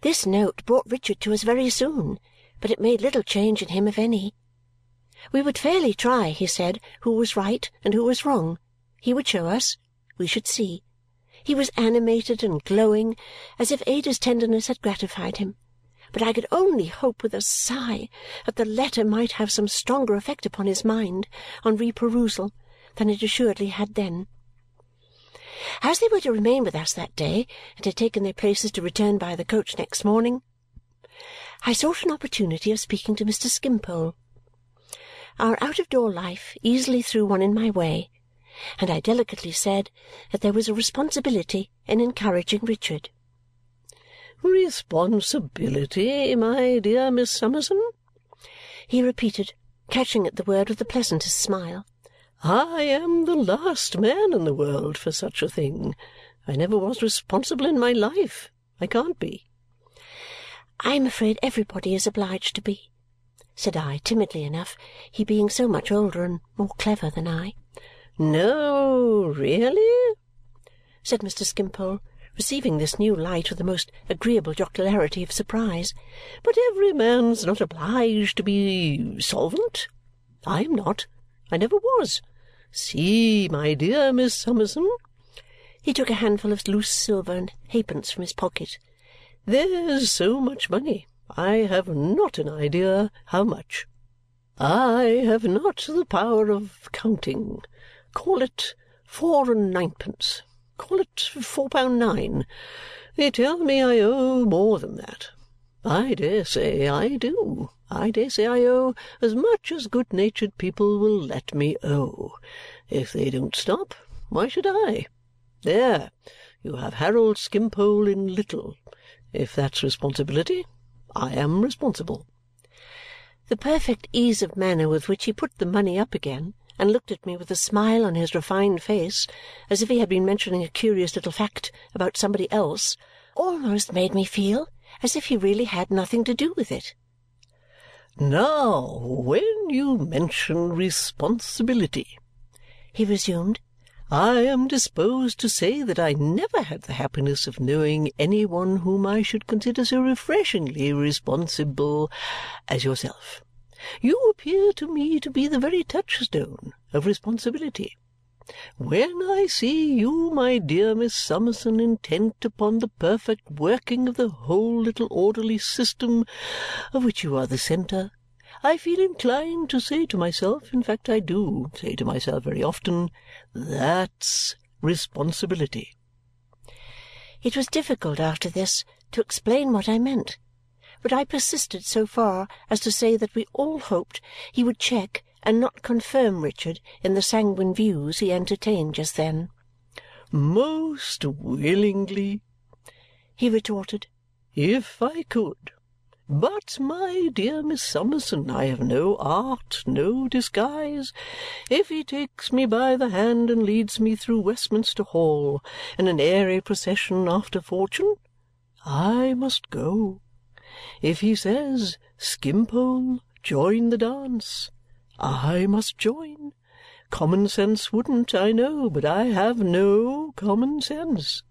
This note brought Richard to us very soon, but it made little change in him, if any. We would fairly try, he said, who was right and who was wrong. He would show us. We should see. He was animated and glowing, as if Ada's tenderness had gratified him but I could only hope with a sigh that the letter might have some stronger effect upon his mind on reperusal than it assuredly had then. As they were to remain with us that day and had taken their places to return by the coach next morning, I sought an opportunity of speaking to Mr. Skimpole. Our out of door life easily threw one in my way, and I delicately said that there was a responsibility in encouraging Richard. "Responsibility, my dear Miss Summerson?" he repeated, catching at the word with the pleasantest smile. "I am the last man in the world for such a thing. I never was responsible in my life. I can't be." "I am afraid everybody is obliged to be," said I, timidly enough, he being so much older and more clever than I. "No, really?" said Mr. Skimpole receiving this new light with the most agreeable jocularity of surprise. "But every man's not obliged to be solvent. I am not. I never was. See, my dear Miss Summerson!" He took a handful of loose silver and halfpence from his pocket. "There's so much money. I have not an idea how much. I have not the power of counting. Call it four and ninepence. Call it four pound nine. They tell me I owe more than that. I dare say I do. I dare say I owe as much as good natured people will let me owe. If they don't stop, why should I? There! You have Harold Skimpole in little. If that's responsibility, I am responsible." The perfect ease of manner with which he put the money up again and looked at me with a smile on his refined face as if he had been mentioning a curious little fact about somebody else almost made me feel as if he really had nothing to do with it. "Now, when you mention responsibility," he resumed, "I am disposed to say that I never had the happiness of knowing any one whom I should consider so refreshingly responsible as yourself. You appear to me to be the very touchstone of responsibility. When I see you, my dear Miss Summerson, intent upon the perfect working of the whole little orderly system of which you are the centre, I feel inclined to say to myself in fact I do say to myself very often that's responsibility." It was difficult after this to explain what I meant but I persisted so far as to say that we all hoped he would check and not confirm Richard in the sanguine views he entertained just then. "Most willingly," he retorted, "if I could. But, my dear Miss Summerson, I have no art, no disguise. If he takes me by the hand and leads me through Westminster Hall in an airy procession after fortune, I must go. If he says, Skimpole, join the dance, I must join. Common sense wouldn't, I know, but I have no common sense."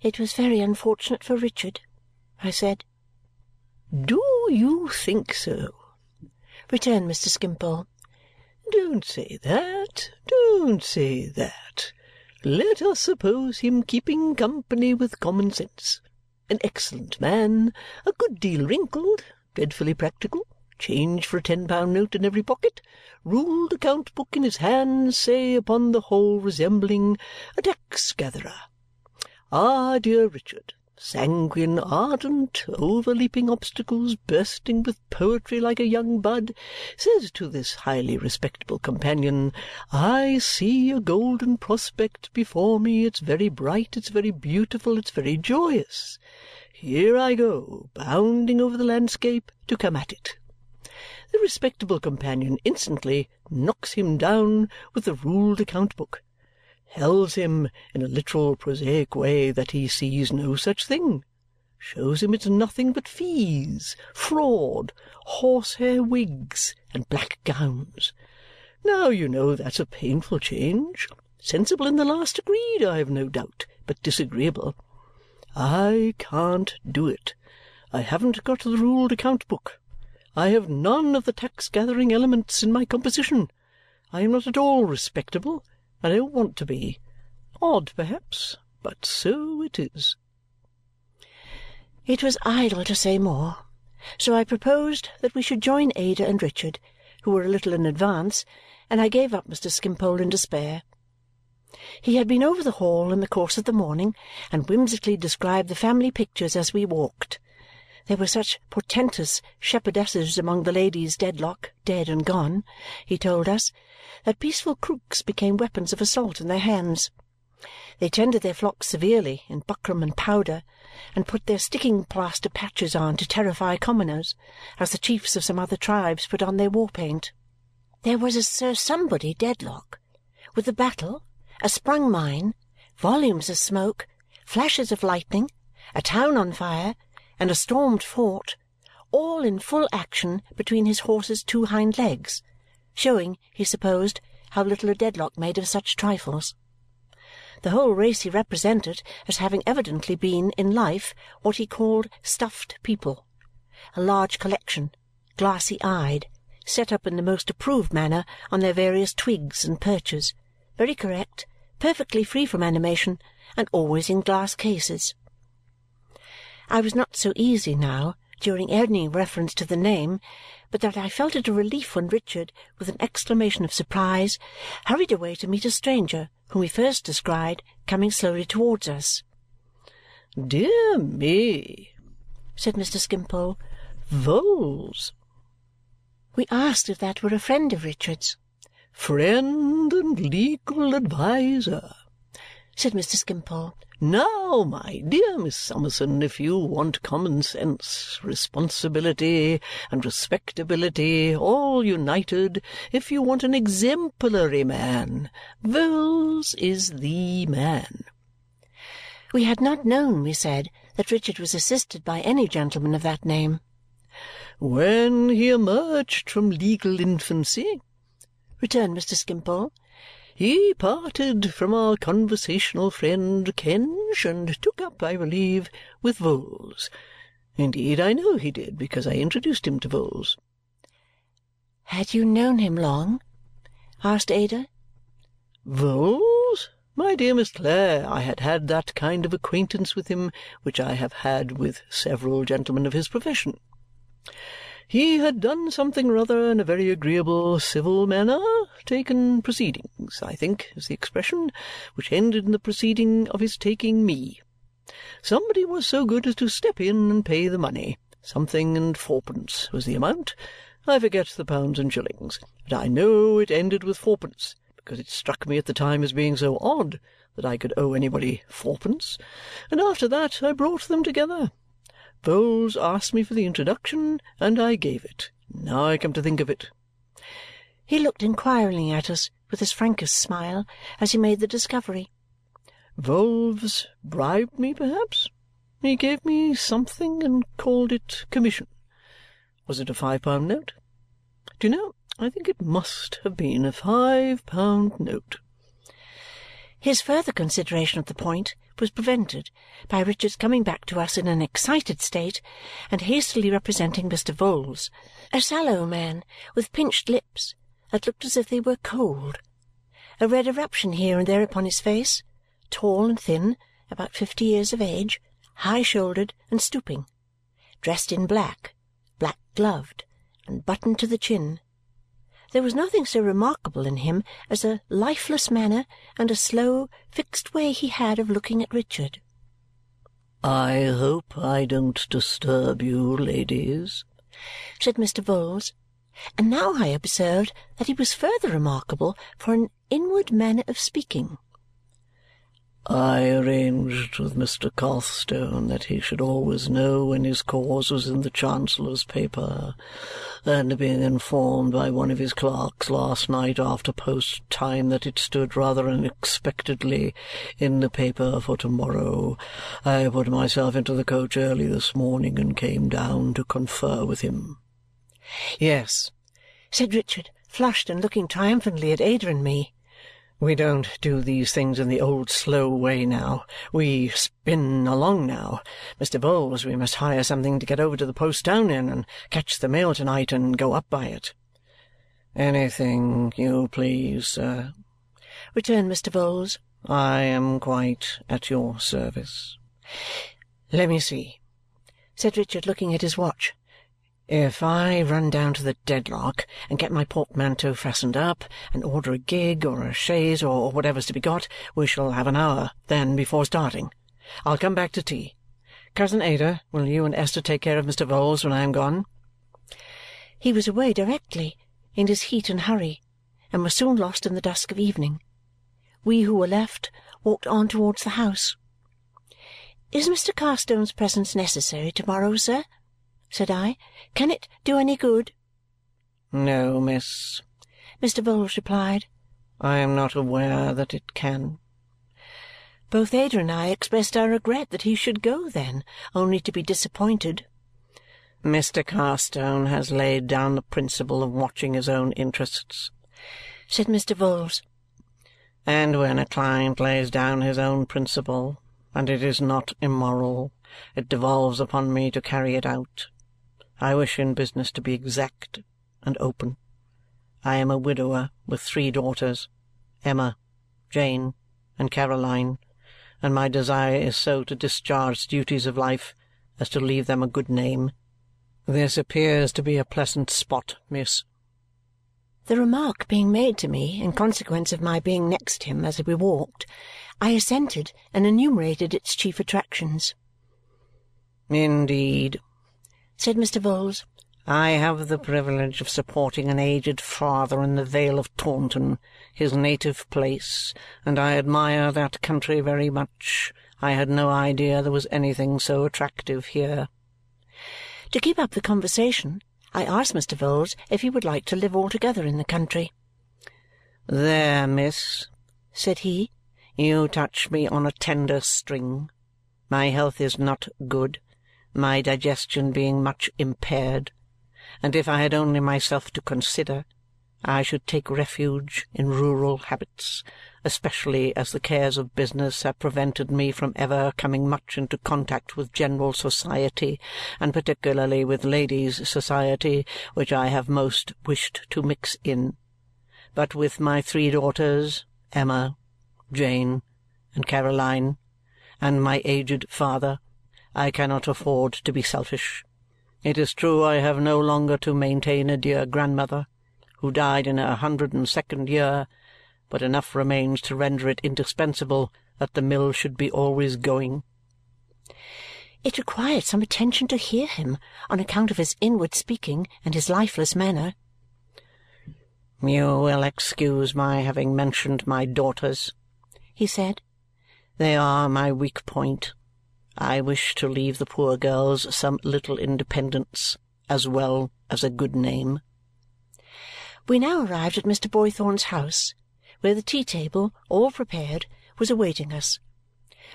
"It was very unfortunate for Richard," I said. "Do you think so?" returned Mr. Skimpole. "Don't say that, don't say that. Let us suppose him keeping company with common sense an excellent man, a good deal wrinkled, dreadfully practical, change for a ten-pound note in every pocket, ruled account-book in his hand, say, upon the whole resembling a tax-gatherer. Our ah, dear Richard, sanguine, ardent, overleaping obstacles, bursting with poetry like a young bud, says to this highly respectable companion, I see a golden prospect before me, it's very bright, it's very beautiful, it's very joyous. Here I go, bounding over the landscape to come at it. The respectable companion instantly knocks him down with the ruled account-book, tells him in a literal prosaic way that he sees no such thing, shows him it's nothing but fees, fraud, horsehair wigs, and black gowns. Now, you know that's a painful change. Sensible in the last degree, I have no doubt, but disagreeable. I can't do it. I haven't got the ruled account book. I have none of the tax-gathering elements in my composition. I am not at all respectable, and I don't want to be. Odd, perhaps, but so it is. It was idle to say more, so I proposed that we should join Ada and Richard, who were a little in advance, and I gave up Mr. Skimpole in despair. He had been over the Hall in the course of the morning and whimsically described the family pictures as we walked. There were such portentous shepherdesses among the ladies Dedlock, dead and gone, he told us, that peaceful crooks became weapons of assault in their hands. They tended their flocks severely in buckram and powder and put their sticking plaster patches on to terrify commoners, as the chiefs of some other tribes put on their war paint. There was a Sir Somebody Dedlock, with a battle a sprung mine, volumes of smoke, flashes of lightning, a town on fire, and a stormed fort, all in full action between his horse's two hind legs, showing, he supposed, how little a Dedlock made of such trifles. The whole race he represented as having evidently been, in life, what he called stuffed people, a large collection, glassy-eyed, set up in the most approved manner on their various twigs and perches, very correct, perfectly free from animation, and always in glass cases. I was not so easy now, during any reference to the name, but that I felt it a relief when Richard, with an exclamation of surprise, hurried away to meet a stranger whom he first descried coming slowly towards us. "Dear me!" said Mr. Skimpole. "Vholes!" We asked if that were a friend of Richard's friend and legal adviser," said Mr. Skimpole. "Now, my dear Miss Summerson, if you want common sense, responsibility, and respectability all united, if you want an exemplary man, Vholes is the man." We had not known, we said, that Richard was assisted by any gentleman of that name. "When he emerged from legal infancy returned Mr. Skimpole. "He parted from our conversational friend Kenge and took up, I believe, with Vholes. Indeed, I know he did, because I introduced him to Vholes." "Had you known him long?" asked Ada. "Vholes? My dear Miss Clare, I had had that kind of acquaintance with him which I have had with several gentlemen of his profession. He had done something or other in a very agreeable civil manner taken proceedings, I think is the expression which ended in the proceeding of his taking me. Somebody was so good as to step in and pay the money. Something and fourpence was the amount. I forget the pounds and shillings, but I know it ended with fourpence, because it struck me at the time as being so odd that I could owe anybody fourpence, and after that I brought them together. Vholes asked me for the introduction, and I gave it, now I come to think of it." He looked inquiringly at us with his frankest smile as he made the discovery. "Vholes bribed me, perhaps? He gave me something and called it commission. Was it a five-pound note? Do you know, I think it must have been a five-pound note." His further consideration of the point was prevented by Richard's coming back to us in an excited state and hastily representing Mr. Vholes, a sallow man with pinched lips that looked as if they were cold, a red eruption here and there upon his face, tall and thin, about fifty years of age, high-shouldered and stooping, dressed in black, black-gloved, and buttoned to the chin. There was nothing so remarkable in him as a lifeless manner and a slow, fixed way he had of looking at Richard. "I hope I don't disturb you, ladies," said Mr. Vholes. And now I observed that he was further remarkable for an inward manner of speaking. I arranged with Mr. Carstone that he should always know when his cause was in the Chancellor's paper, and being informed by one of his clerks last night after post time that it stood rather unexpectedly in the paper for to-morrow, I put myself into the coach early this morning and came down to confer with him. "Yes," said Richard, flushed and looking triumphantly at Ada and me. We don't do these things in the old slow way now. We spin along now. Mr. Vholes, we must hire something to get over to the post town in, and catch the mail to-night, and go up by it." "Anything you please, sir," returned Mr. Vholes. "I am quite at your service." "Let me see," said Richard, looking at his watch. If I run down to the Dedlock and get my portmanteau fastened up, and order a gig or a chaise or whatever's to be got, we shall have an hour then before starting. I'll come back to tea. Cousin Ada, will you and Esther take care of Mr. Vholes when I am gone?" He was away directly, in his heat and hurry, and was soon lost in the dusk of evening. We who were left walked on towards the house. "Is Mr. Carstone's presence necessary to-morrow, sir?" Said I. "Can it do any good?" "No, miss," Mr. Vholes replied. "I am not aware that it can." Both Ada and I expressed our regret that he should go then, only to be disappointed. "Mr. Carstone has laid down the principle of watching his own interests," said Mr. Vholes. "And when a client lays down his own principle, and it is not immoral, it devolves upon me to carry it out. I wish in business to be exact and open. I am a widower with three daughters, Emma, Jane, and Caroline, and my desire is so to discharge the duties of life as to leave them a good name. This appears to be a pleasant spot, miss." The remark being made to me in consequence of my being next him as we walked, I assented and enumerated its chief attractions. "Indeed!" Said Mr. Vholes. "I have the privilege of supporting an aged father in the Vale of Taunton, his native place, and I admire that country very much. I had no idea there was anything so attractive here." To keep up the conversation, I asked Mr. Vholes if he would like to live altogether in the country. "There, miss," said he, "you touch me on a tender string. My health is not good my digestion being much impaired, and if I had only myself to consider, I should take refuge in rural habits, especially as the cares of business have prevented me from ever coming much into contact with general society, and particularly with ladies' society, which I have most wished to mix in. But with my three daughters, Emma, Jane, and Caroline, and my aged father, I cannot afford to be selfish. It is true I have no longer to maintain a dear grandmother, who died in her hundred and second year, but enough remains to render it indispensable that the mill should be always going. It required some attention to hear him on account of his inward speaking and his lifeless manner. "You will excuse my having mentioned my daughters," he said. "They are my weak point. I wish to leave the poor girls some little independence as well as a good name." We now arrived at Mr. Boythorn's house, where the tea-table, all prepared, was awaiting us.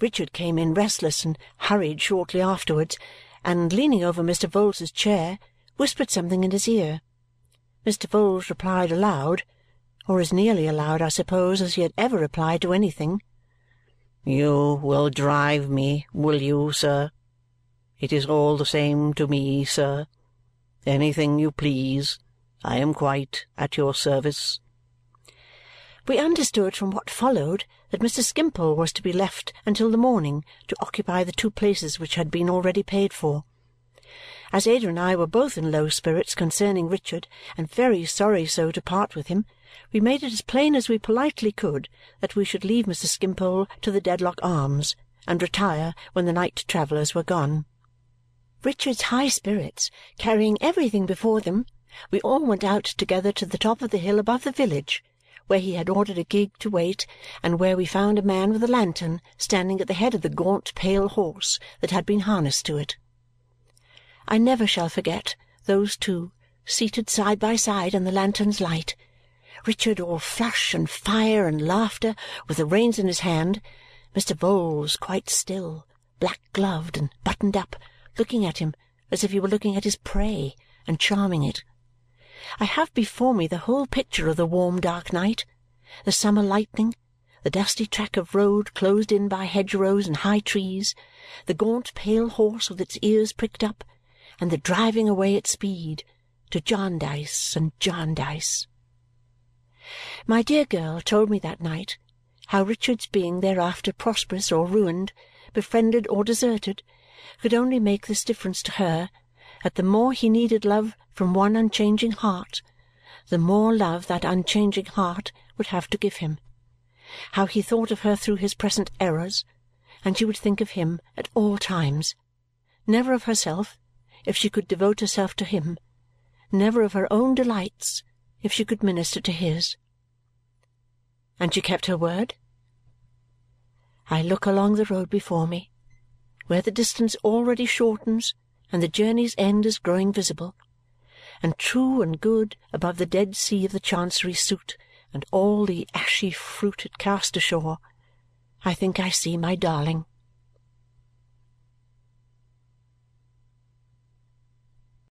Richard came in restless and hurried shortly afterwards, and leaning over Mr. Vholes's chair, whispered something in his ear. Mr. Vholes replied aloud, or as nearly aloud, I suppose, as he had ever replied to anything. You will drive me, will you, sir? It is all the same to me, sir. Anything you please. I am quite at your service." We understood from what followed that Mr. Skimpole was to be left until the morning to occupy the two places which had been already paid for. As Ada and I were both in low spirits concerning Richard and very sorry so to part with him, we made it as plain as we politely could that we should leave Mr. Skimpole to the Dedlock Arms and retire when the night travellers were gone. Richard's high spirits carrying everything before them, we all went out together to the top of the hill above the village, where he had ordered a gig to wait and where we found a man with a lantern standing at the head of the gaunt pale horse that had been harnessed to it. I never shall forget those two seated side by side in the lantern's light Richard all flush and fire and laughter, with the reins in his hand; Mr. Vholes quite still, black gloved and buttoned up, looking at him as if he were looking at his prey and charming it. I have before me the whole picture of the warm dark night, the summer lightning, the dusty track of road closed in by hedgerows and high trees, the gaunt pale horse with its ears pricked up, and the driving away at speed to Jarndyce and Jarndyce. My dear girl told me that night how Richard's being thereafter prosperous or ruined, befriended or deserted, could only make this difference to her that the more he needed love from one unchanging heart, the more love that unchanging heart would have to give him. How he thought of her through his present errors, and she would think of him at all times. Never of herself, if she could devote herself to him. Never of her own delights, if she could minister to his. And she kept her word? I look along the road before me, where the distance already shortens and the journey's end is growing visible, and true and good above the dead sea of the Chancery suit and all the ashy fruit it cast ashore, I think I see my darling.